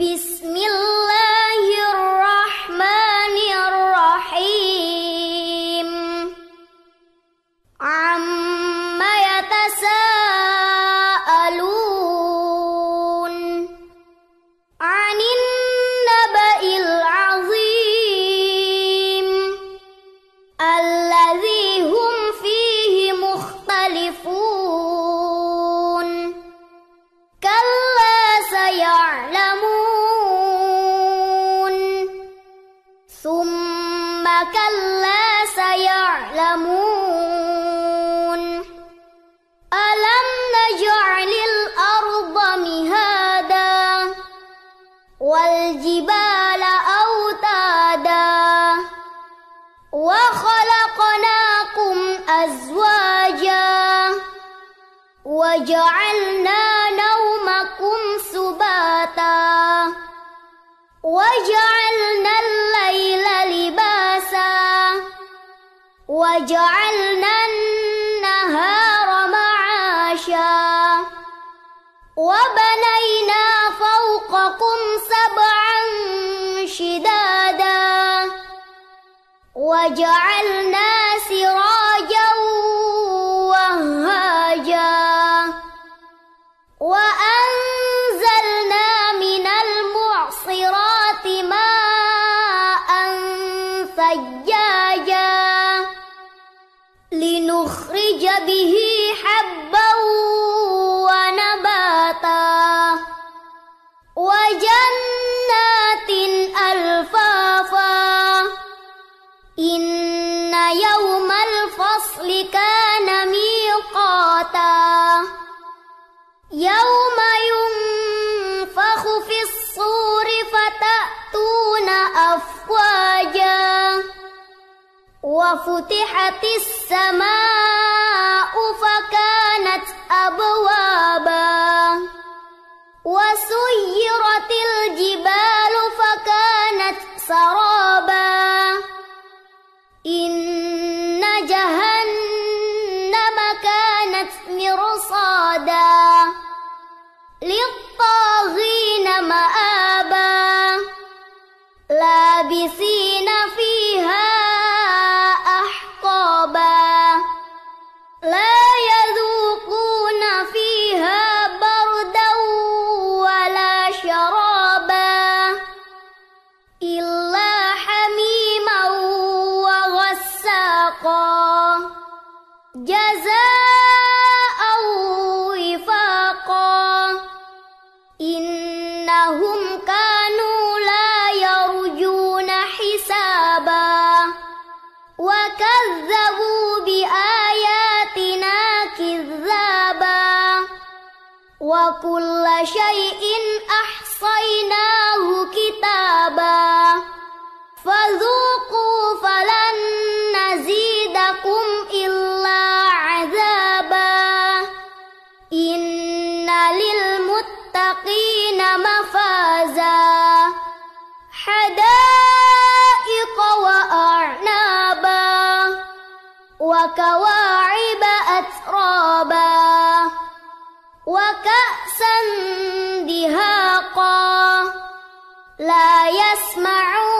وفتحت وكأسا دهاقا. لا يسمعون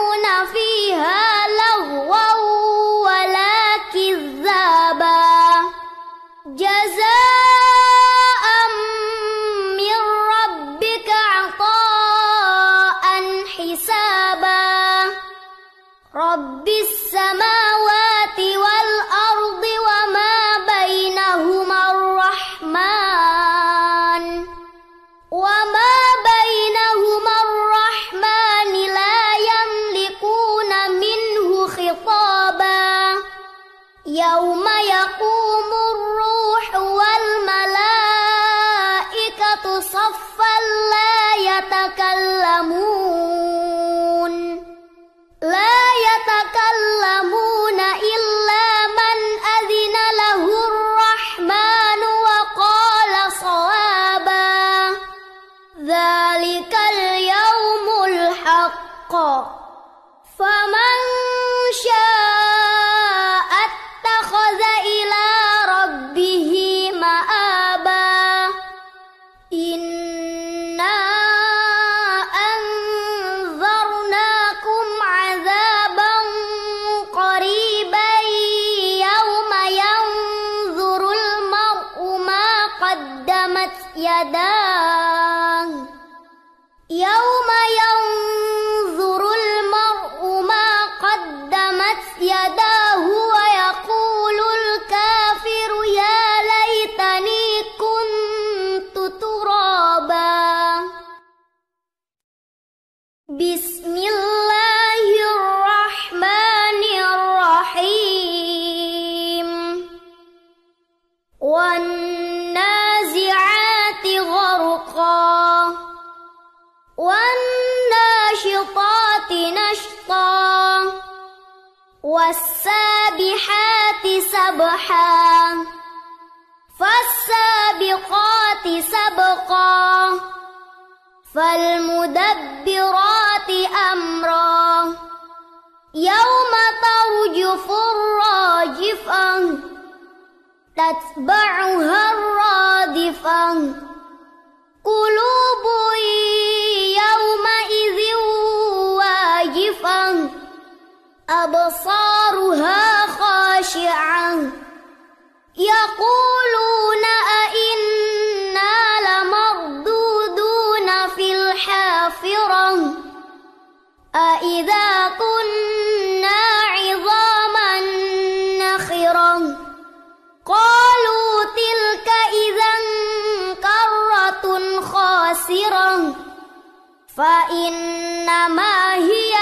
हि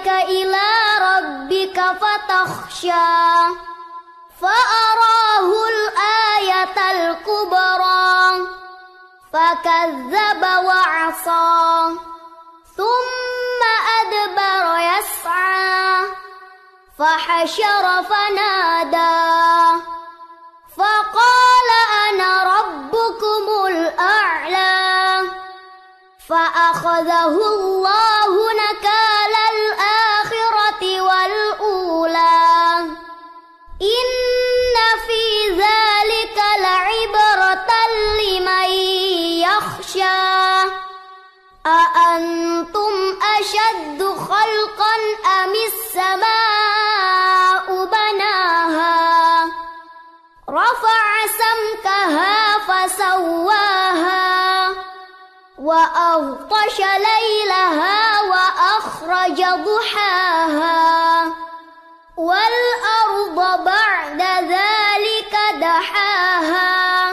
يهديك إلى ربك فتخشى فأراه الآية الكبرى فكذب وعصى ثم أدبر يسعى فحشر فنادى فقال أنا ربكم الأعلى فأخذه الله نكالا زكاها فسواها وأغطش ليلها وأخرج ضحاها والأرض بعد ذلك دحاها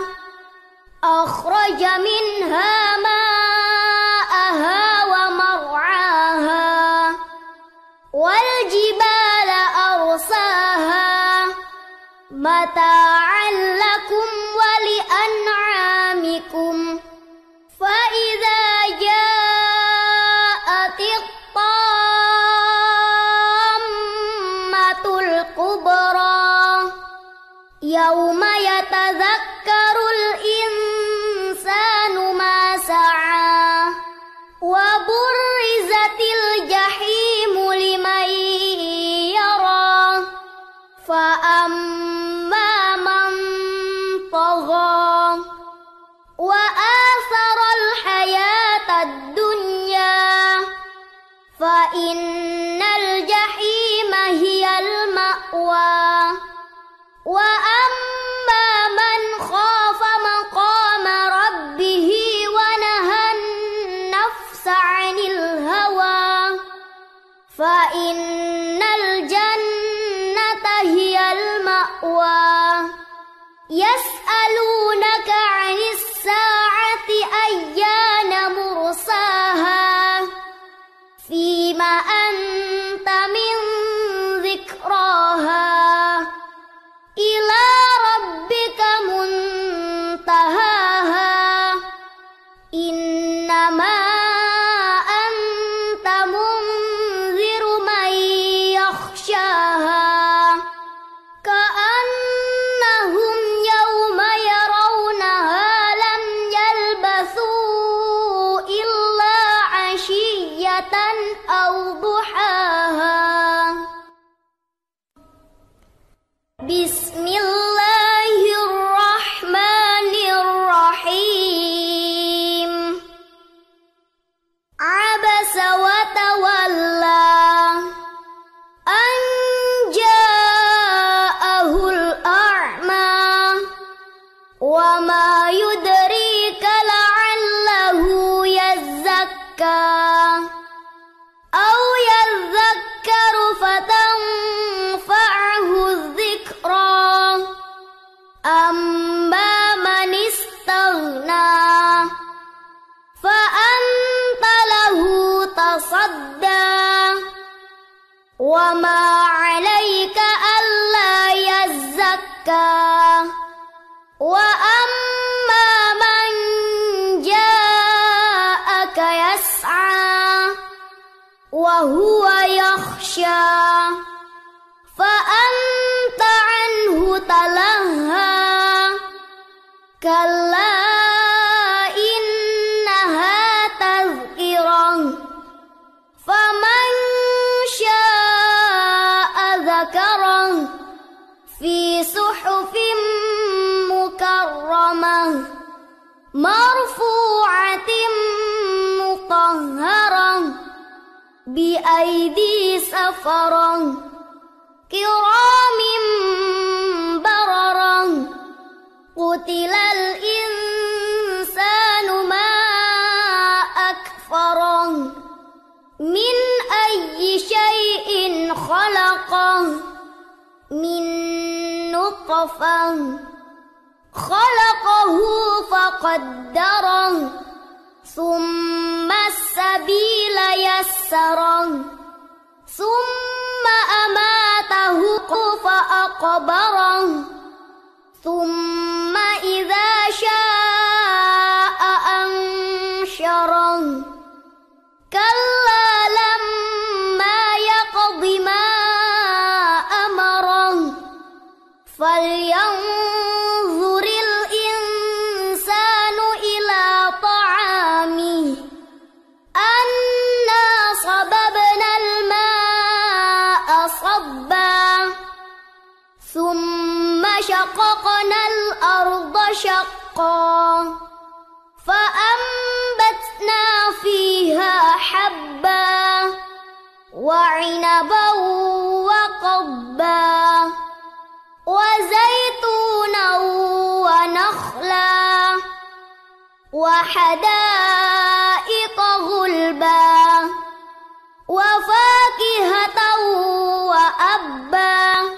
أخرج منها tất وهو يخشى بأيدي سفرة كرام بررا قتل الإنسان ما أكفره من أي شيء خلقه من نطفة خلقه فقدره ثم السبيل يسره ثم أماته فأقبره ثم إذا شاء الأرض شقا فأنبتنا فيها حبا وعنبا وقبا وزيتونا ونخلا وحدائق غلبا وفاكهة وأبا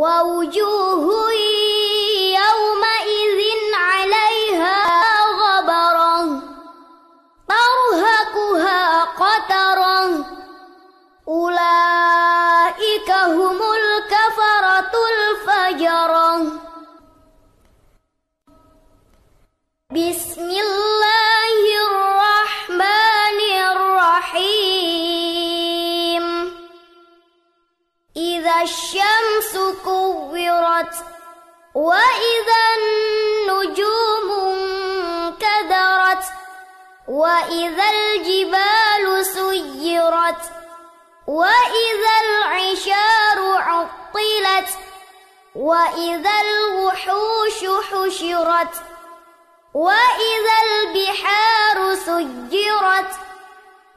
ووجوه وإذا النجوم انكدرت وإذا الجبال سيرت وإذا العشار عطلت وإذا الوحوش حشرت وإذا البحار سجرت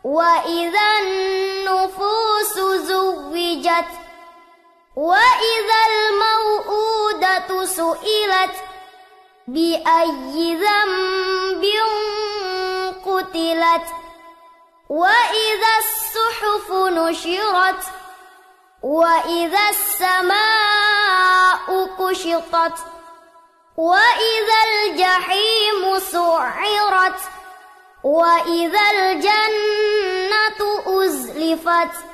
وإذا النفوس زوجت وإذا الموءودة سئلت بأي ذنب قتلت وإذا الصحف نشرت وإذا السماء كشطت وإذا الجحيم سعرت وإذا الجنة أزلفت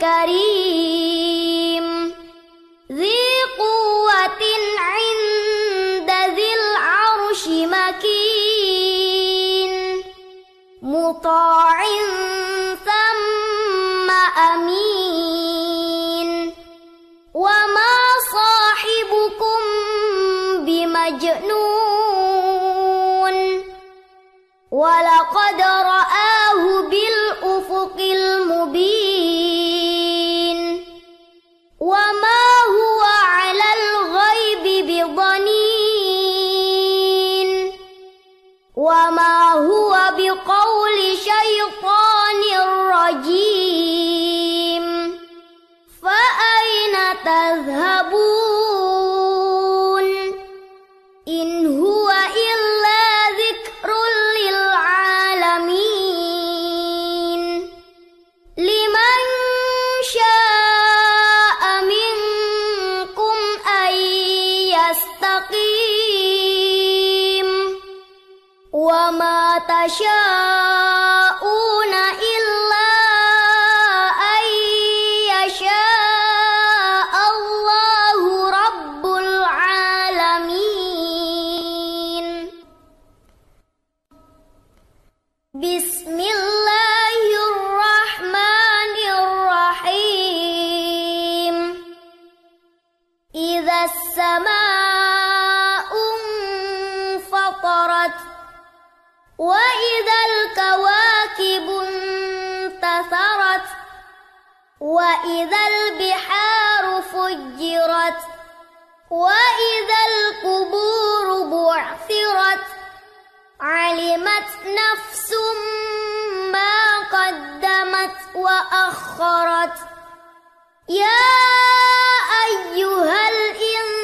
كريم ذي قوة عند ذي العرش مكين. مطاع ثم أمين. وما صاحبكم بمجنون. ولقد رأى وإذا البحار فجرت وإذا القبور بعثرت علمت نفس ما قدمت وأخرت. يا أيها الإنسان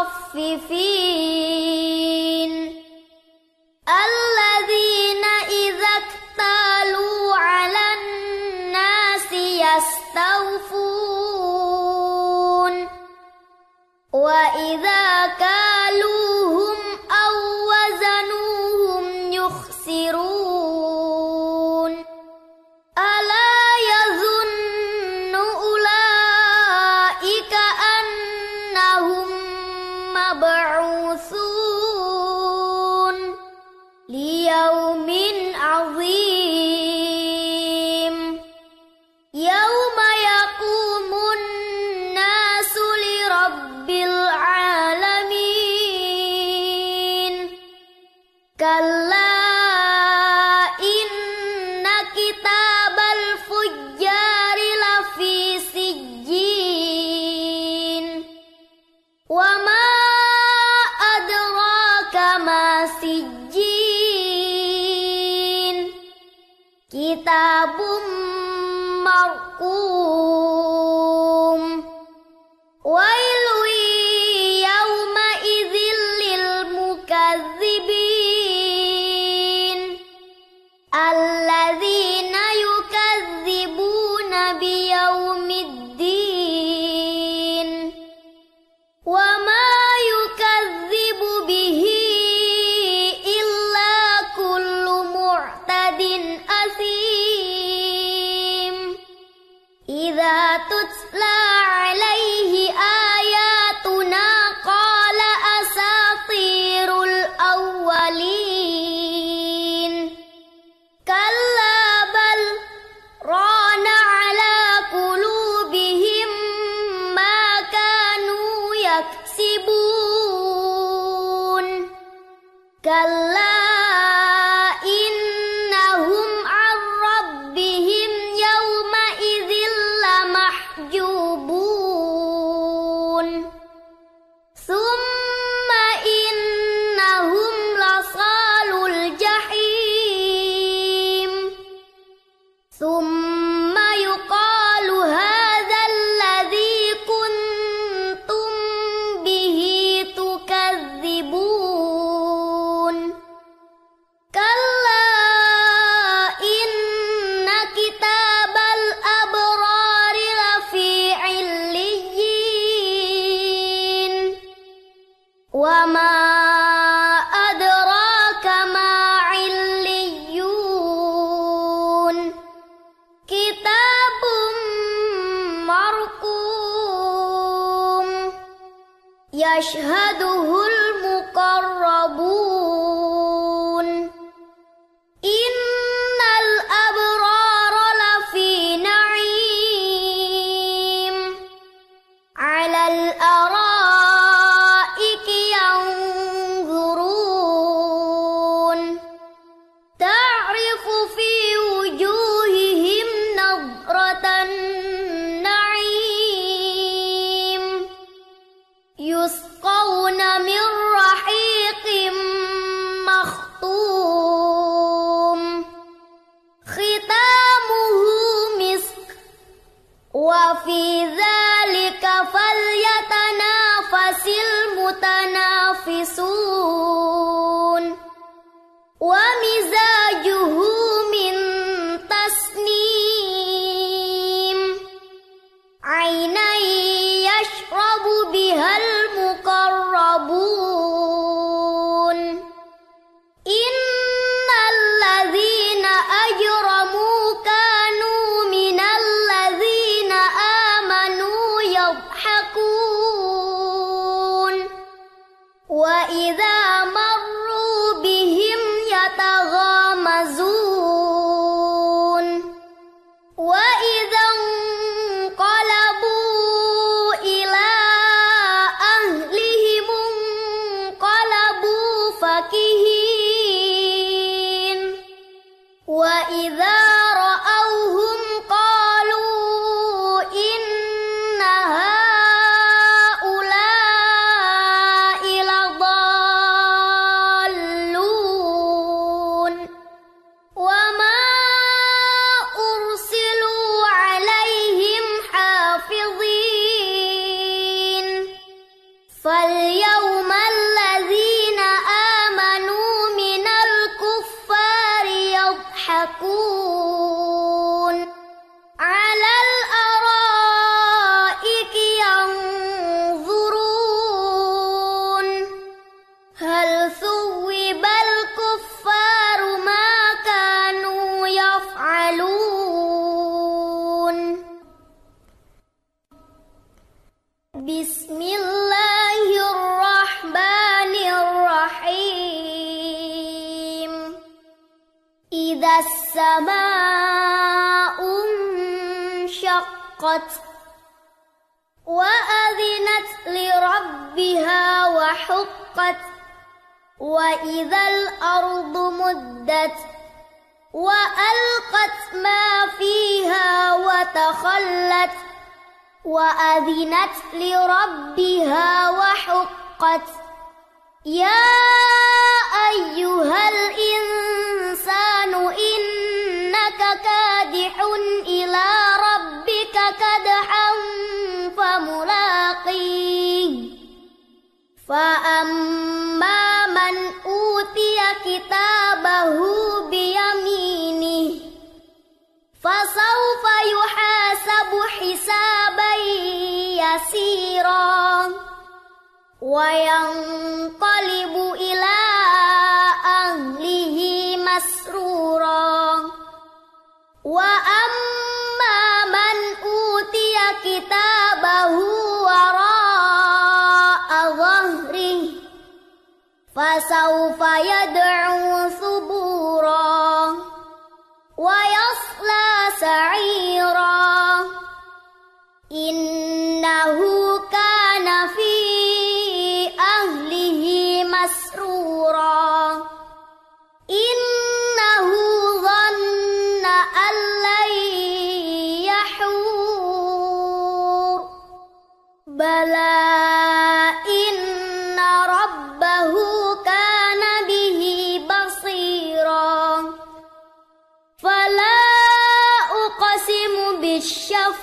المطففين فسوف يدعو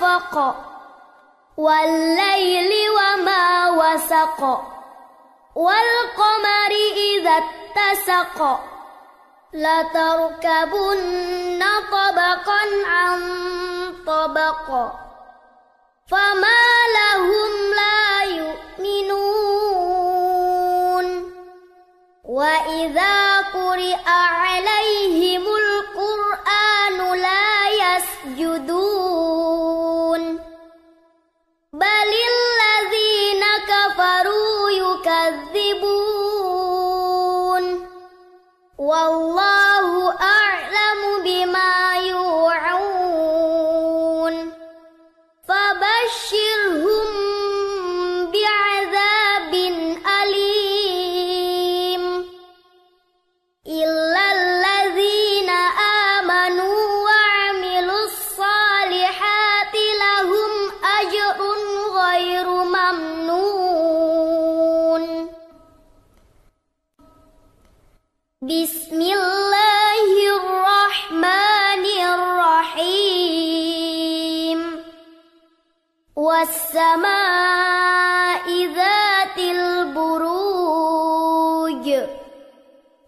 بالشفق والليل وما وسق. والقمر إذا اتسق. لتركبن طبقا عن طبق. فما لهم لا يؤمنون. وإذا قرئ عليهم القرآن بل الذين كفروا يكذبون. والله والسماء ذات البروج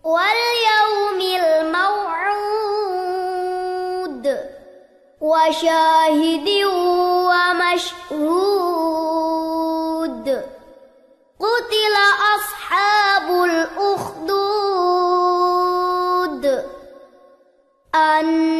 واليوم الموعود وشاهد ومشهود قتل أصحاب الأخدود النار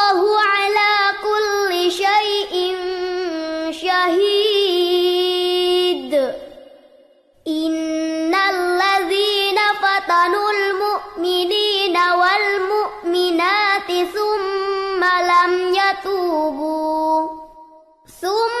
والمؤمنات ثم لم يتوبوا. ثم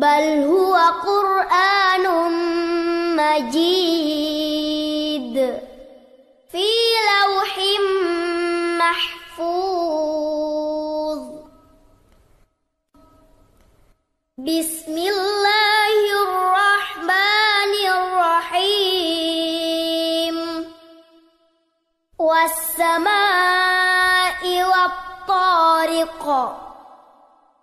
بل هو قرآن مجيد في لوح محفوظ بسم الله الرحمن الرحيم والسماء والطارق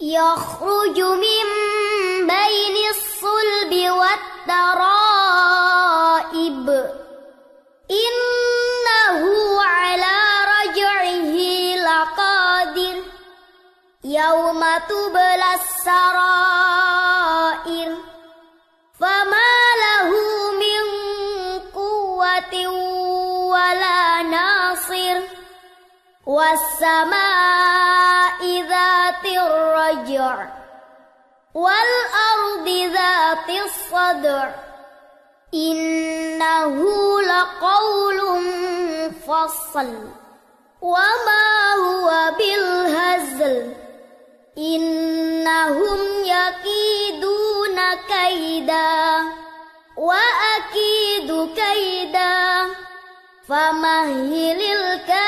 يخرج من بين الصلب والترائب. إنه على رجعه لقادر. يوم تبلى السرائر. فما له والسماء ذات الرجع والأرض ذات الصدع. إنه لقول فصل. وما هو بالهزل. إنهم يكيدون كيدا وأكيد كيدا. فمهل الكافرين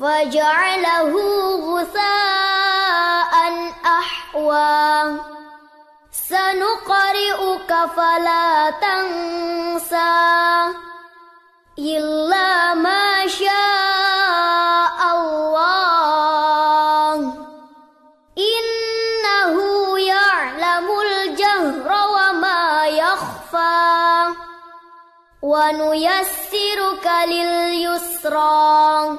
فجعله غثاء أحوى. سنقرئك فلا تنسى إلا ما شاء الله. إنه يعلم الجهر وما يخفى. ونيسرك لليسرى.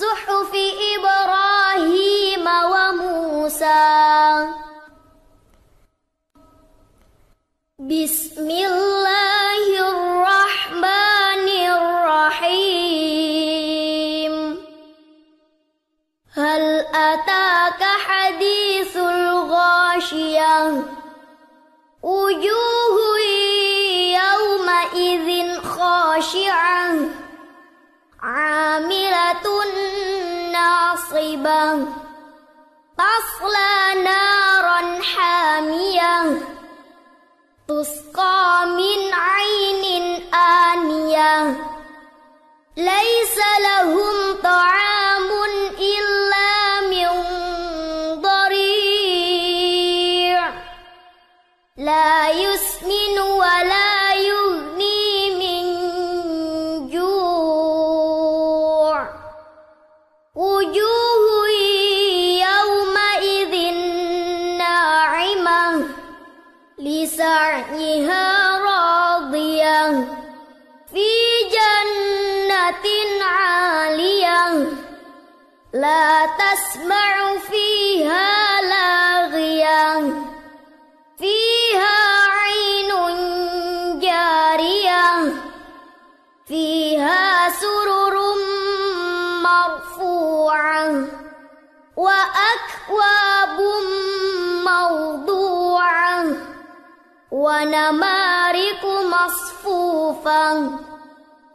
صحف إبراهيم وموسى. بسم الله لا تسمع فيها لاغيا. فيها عين جارية. فيها سرر مرفوعة. وأكواب موضوعة. ونمارق مصفوفة.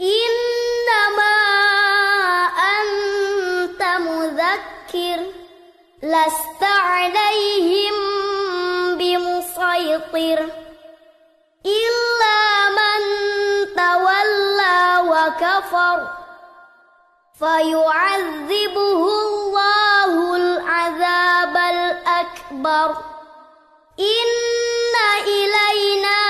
إنما أنت مذكر لست عليهم بمسيطر. إلا من تولى وكفر فيعذبه الله العذاب الأكبر. إن إلينا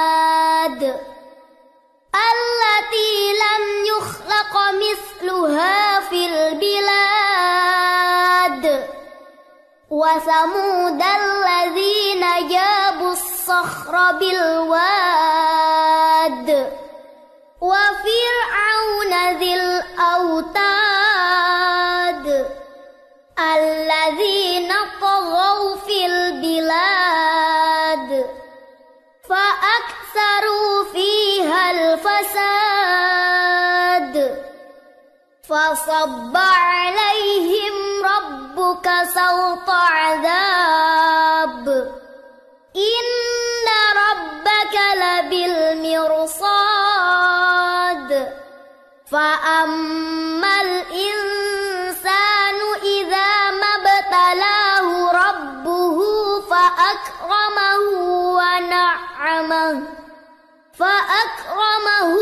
يخلق مثلها في البلاد وثمود الذين جابوا الصخر بالواد وفرعون ذي الأوتاد فصب عليهم ربك سوط عذاب. إن ربك لبالمرصاد. فأما الإنسان إذا ما ابتلاه ربه فأكرمه ونعمه فأكرمه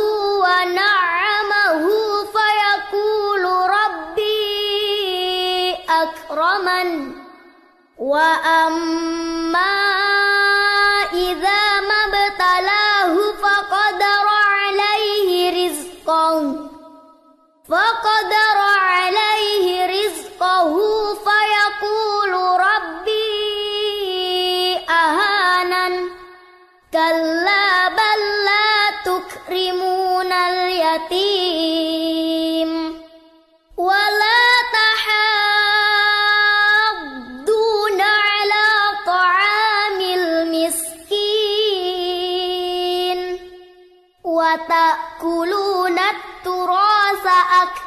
وأما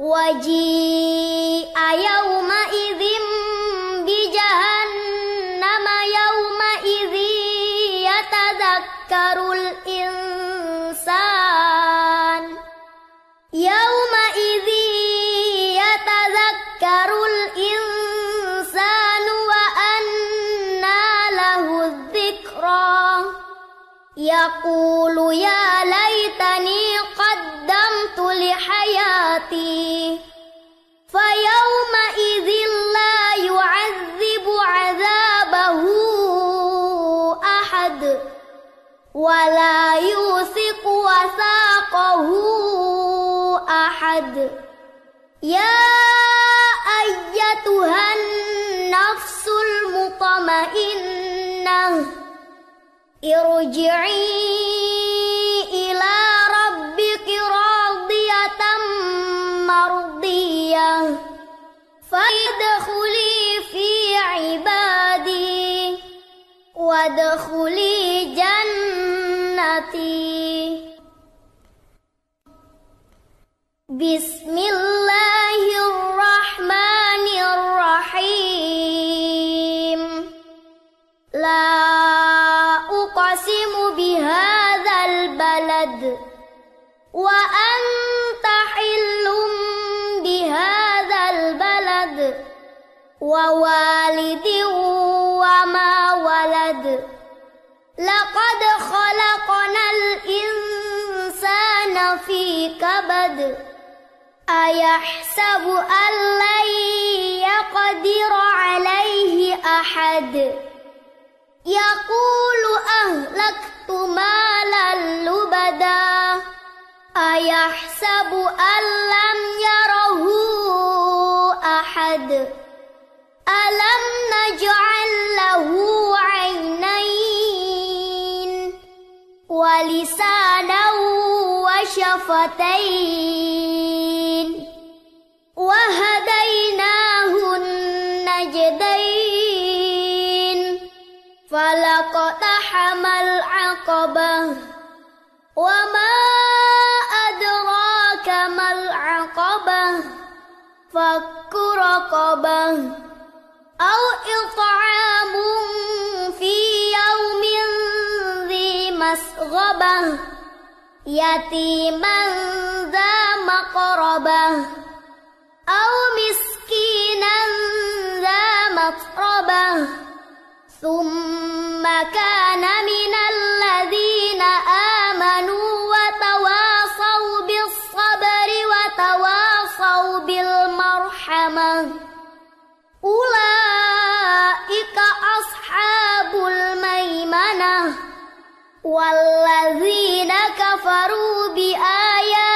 وجيء يومئذ بجهنم يومئذ يتذكر الإنسان. يومئذ يتذكر الإنسان وأنى له الذكرى. يقول يا قدمت لحياتي. فيومئذ لا يعذب عذابه أحد ولا يوثق وثاقه أحد. يا أيتها النفس المطمئنة ارجعي مرضية فادخلي في عبادي وادخلي جنتي. بسم الله الرحمن الرحيم. لا أقسم بهذا البلد. وأنت ووالد وما ولد. لقد خلقنا الإنسان في كبد. أيحسب أن لن يقدر عليه أحد. يقول أهلكت مالا لبدا. أيحسب أن لم يره أحد. ألم نجعل له عينين ولسانا وشفتين وهديناه النجدين فلقتحم العقبة وما أدراك ما العقبة؟ فك رقبة أو إطعام في يوم ذي مسغبة يتيما ذا مقربة أو مسكينا ذا متربة. ثم كان من الذين آمنوا والذين كفروا بآياتنا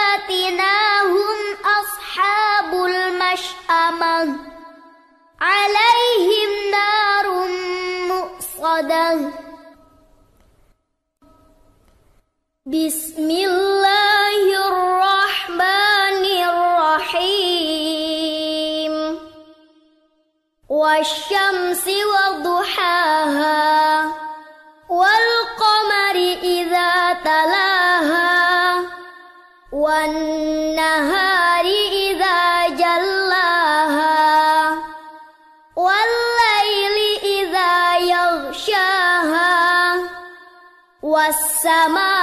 والسماء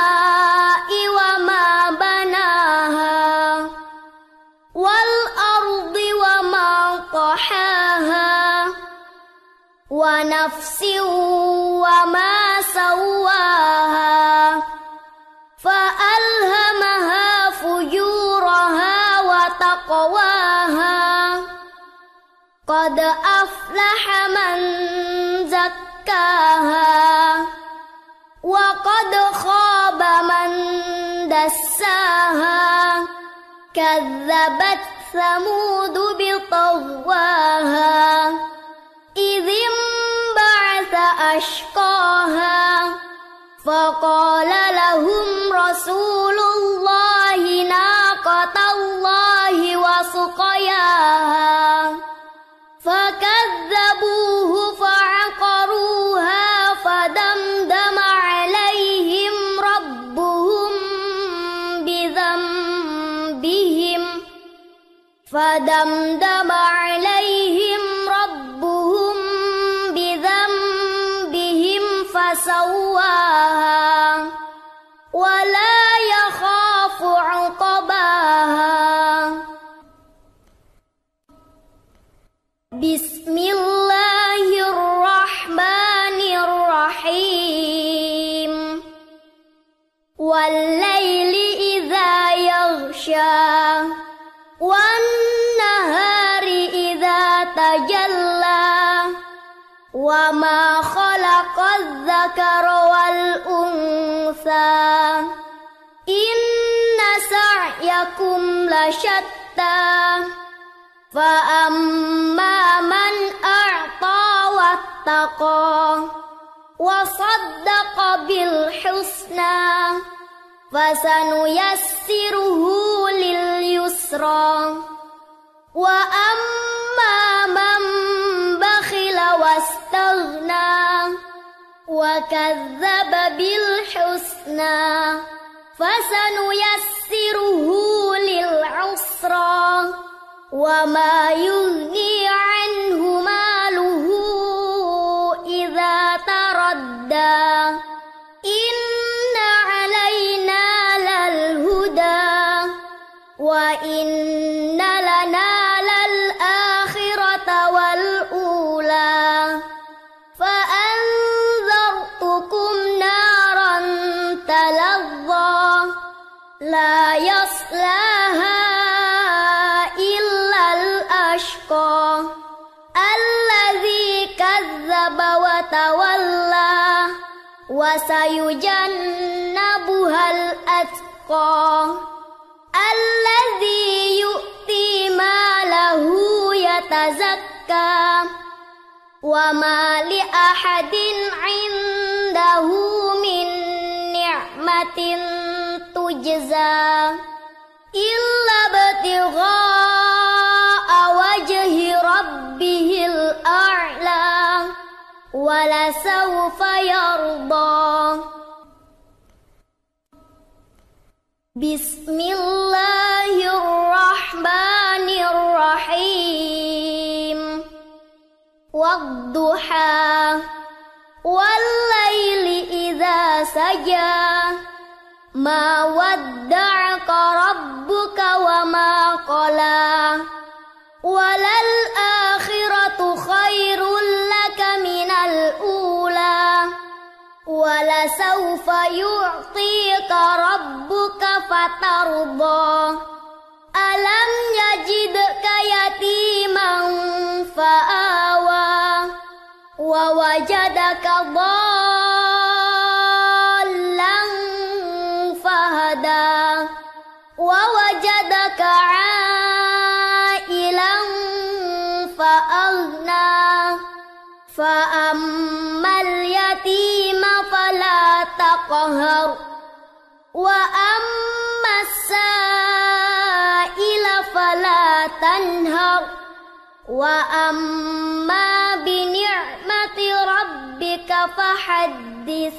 كذبت ثمود بطغواها إذ انبعث أشقاها فقال لهم رسول الله ناقة الله وسقياها فكذبوه فدمدم عليهم ربهم بذنبهم فسواها ولا يخاف عقباها. بسم الله الرحمن الرحيم. والليل إذا يغشى وما خلق الذكر والأنثى إن سعيكم لشتى فأما من أعطى واتقى وصدق بالحسنى فسنيسره لليسرى وأما وكذب بالحسنى فسنيسره للعسرى وما يغني عنه ماله وسيجنبها الأتقى الذي يؤتي ماله يتزكى وما لأحد عنده من نعمة تجزى إلا ابتغاء وجه ربه الأعلى ولسوف يرضى. بسم الله الرحمن الرحيم. والضحى والليل إذا سجى. ما ودعك ربك وما قلى. ولسوف يعطيك ربك فترضى. ألم يجدك يتيما فآوى. ووجدك ضالا تقهر وأما السائل فلا تنهر. وأما بنعمة ربك فحدث.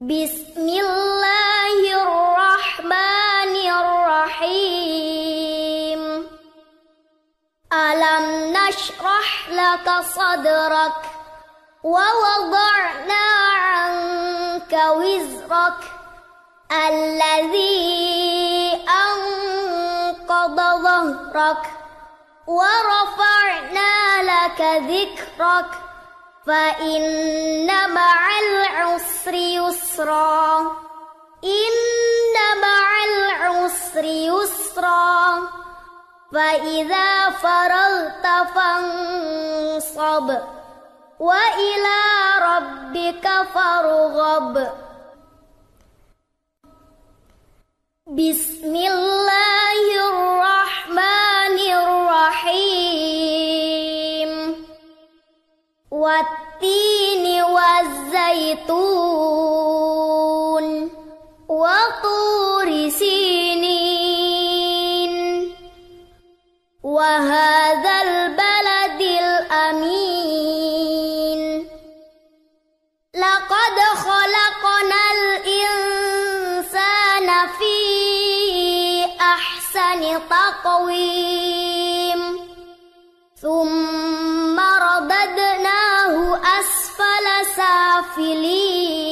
بسم الله الرحمن الرحيم. ألم نشرح لك صدرك؟ ووضعنا عنك وزرك الذي أنقض ظهرك ورفعنا لك ذكرك فإن مع العسر يسرا إن مع العسر يسرا فإذا فرغت فانصب وإلى ربك فارغب. بسم الله الرحمن الرحيم. والتين والزيتون وطور سينين. وهذا تقويم. ثم رددناه أسفل سافلين.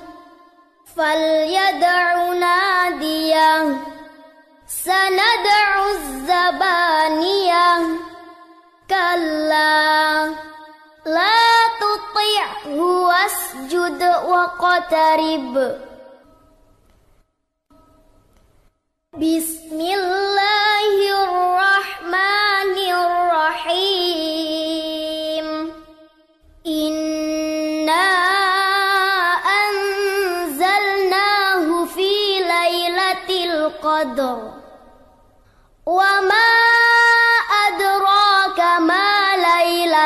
فليدع ناديه سندع الزبانية كلا لا تطعه واسجد واقترب. بسم الله الرحمن الرحيم. إنا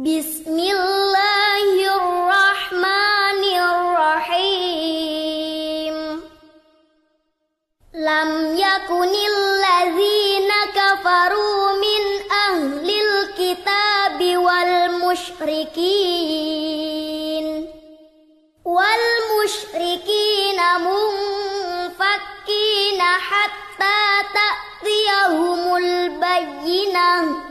بسم الله الرحمن الرحيم لم يكن الذين كفروا من أهل الكتاب والمشركين والمشركين منفكين حتى تأتيهم البينة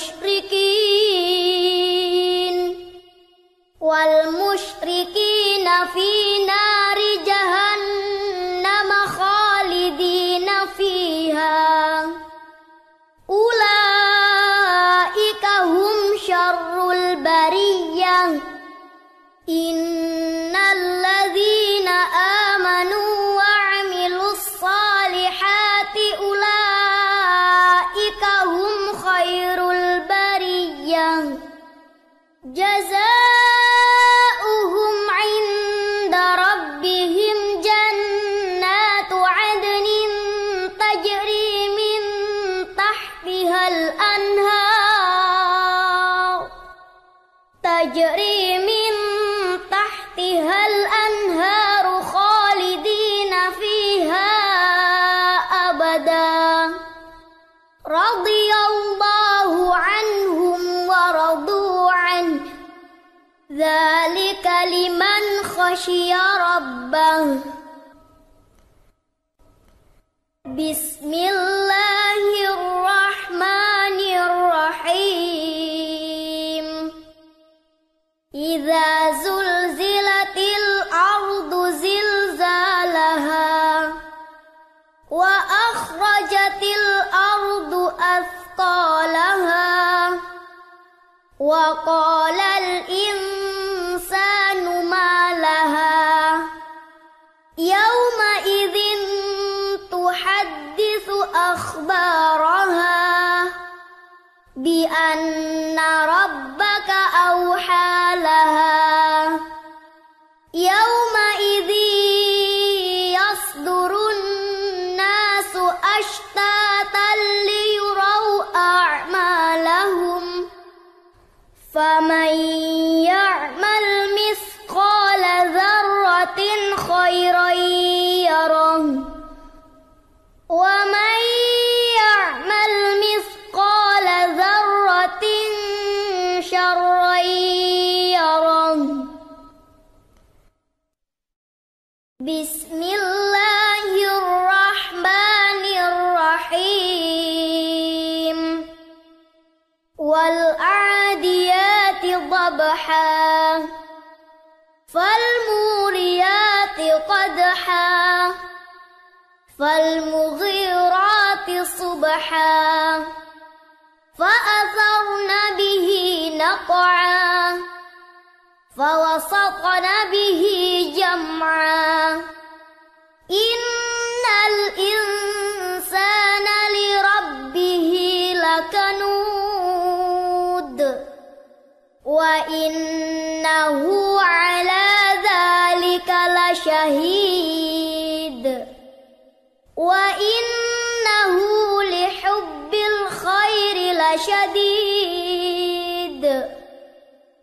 والمشركين. والمشركين في نار جهنم خالدين فيها. خشي ربه. بسم الله الرحمن الرحيم. إذا زلزلت الأرض زلزالها وأخرجت الأرض أثقالها وقال بأن ربك أوحى فالمغيرات صبحا فأثرن به نقعا فوسطن به جمعا إن الإنسان لربه لكنود وإنه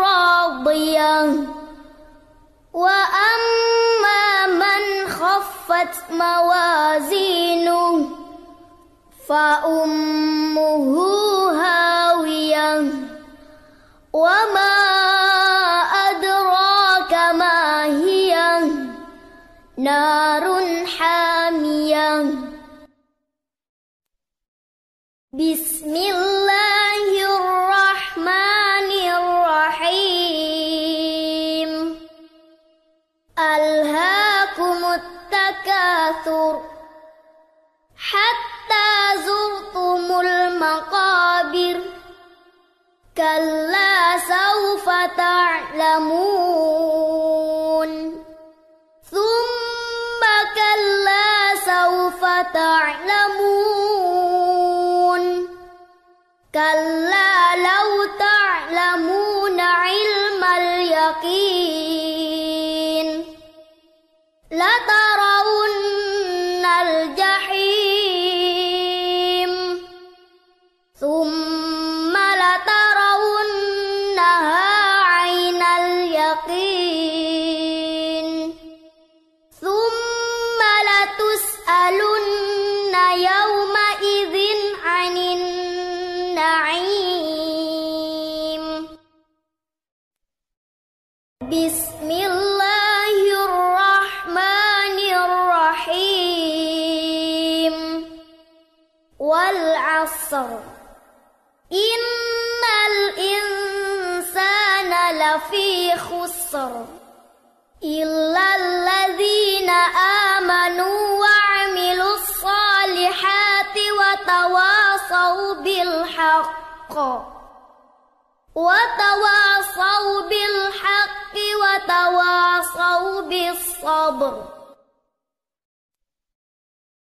راضية وأما من خفت موازينه فأمه هاوية. وما أدراك ما هي؟ نار حامية. بسم الله التكاثر. حتى زرتم المقابر. كلا سوف تعلمون. ثم كلا سوف تعلمون. كلا لو تعلمون اليقين. لترون والعصر إن الإنسان لفي خسر. إلا الذين آمنوا وعملوا الصالحات وتواصوا بالحق. وتواصوا بالحق وتواصوا بالصبر.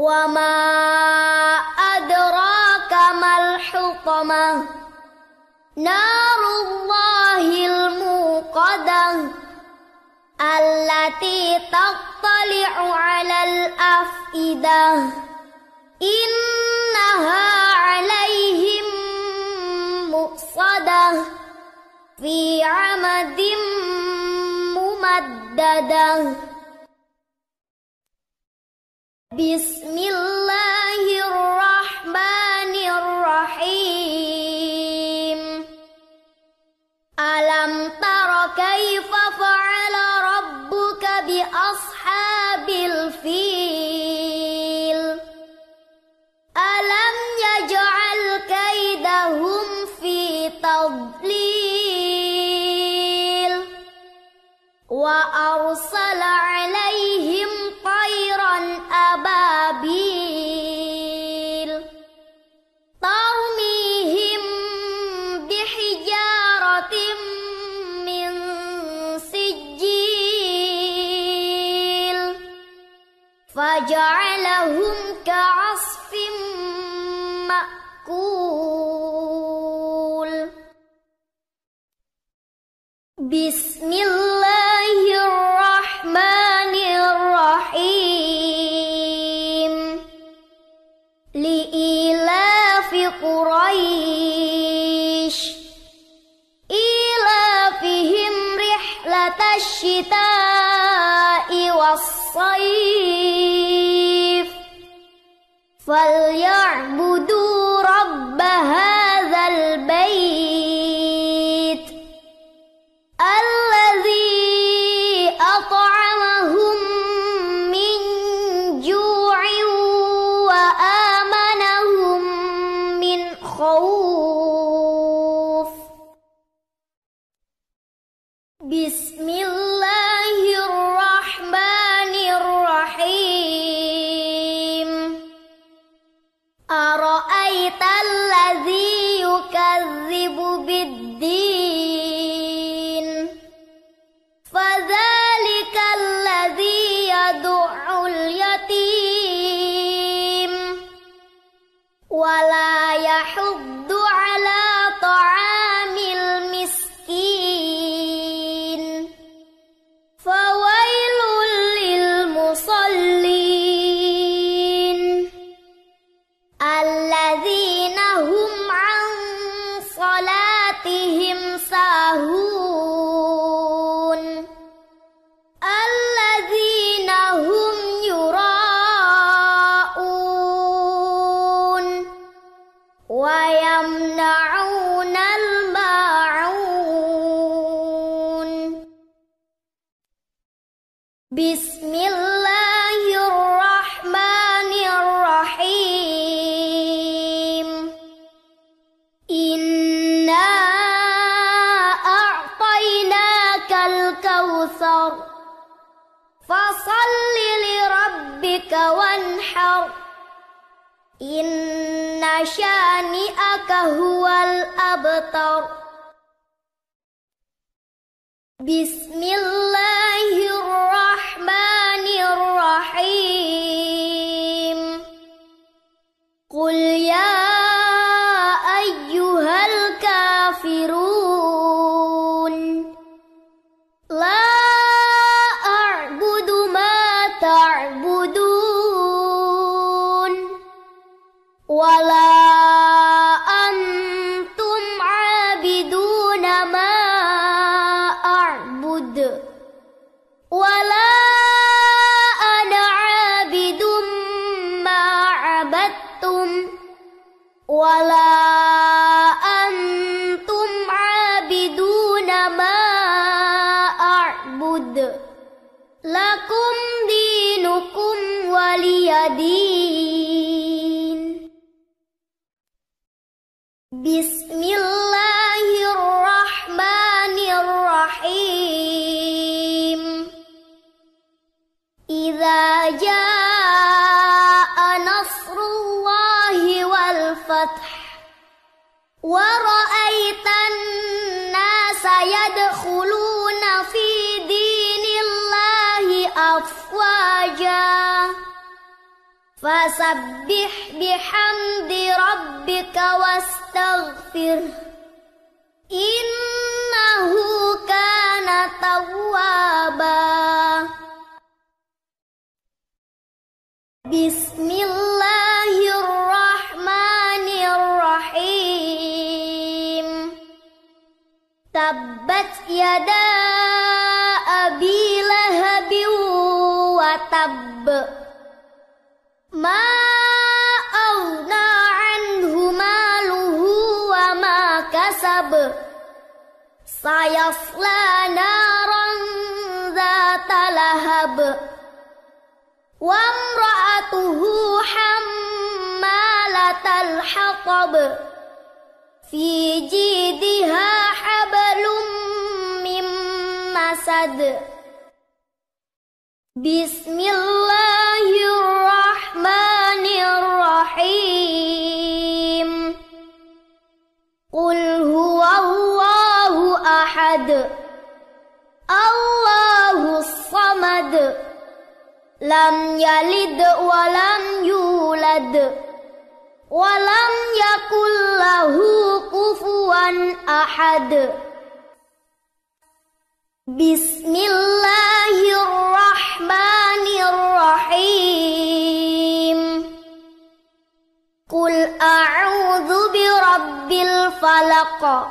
وما أدراك ما الحطمة نار الله الموقدة التي تطلع على الأفئدة إنها عليهم مؤصدة في عمد ممددة بسم الله الرحمن الرحيم. ألم تر كيف فعل ربك بأصحاب الفيل؟ ألم يجعل كيدهم في تضليل؟ وأرسل فجعلهم كعصف مأكول. بسم الله البصر. فصل لربك وانحر. إن شانئك هو الأبتر. بسم الله الرحمن الرحيم. قل يا فسبح بحمد ربك واستغفر إنه كان توابا. بسم الله الرحمن الرحيم. تبت يدا سيصلى نارا ذات لهب وامرأته حمالة الحطب. في جيدها حبل من مسد. بسم الله الرحمن الرحيم. قل هو أحد. الله الصمد. لم يلد ولم يولد. ولم يكن له كفوا أحد. بسم الله الرحمن الرحيم. قل أعوذ برب الفلق.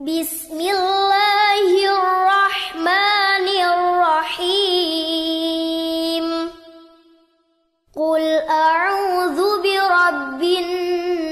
بسم الله الرحمن الرحيم. قل أعوذ برب الناس.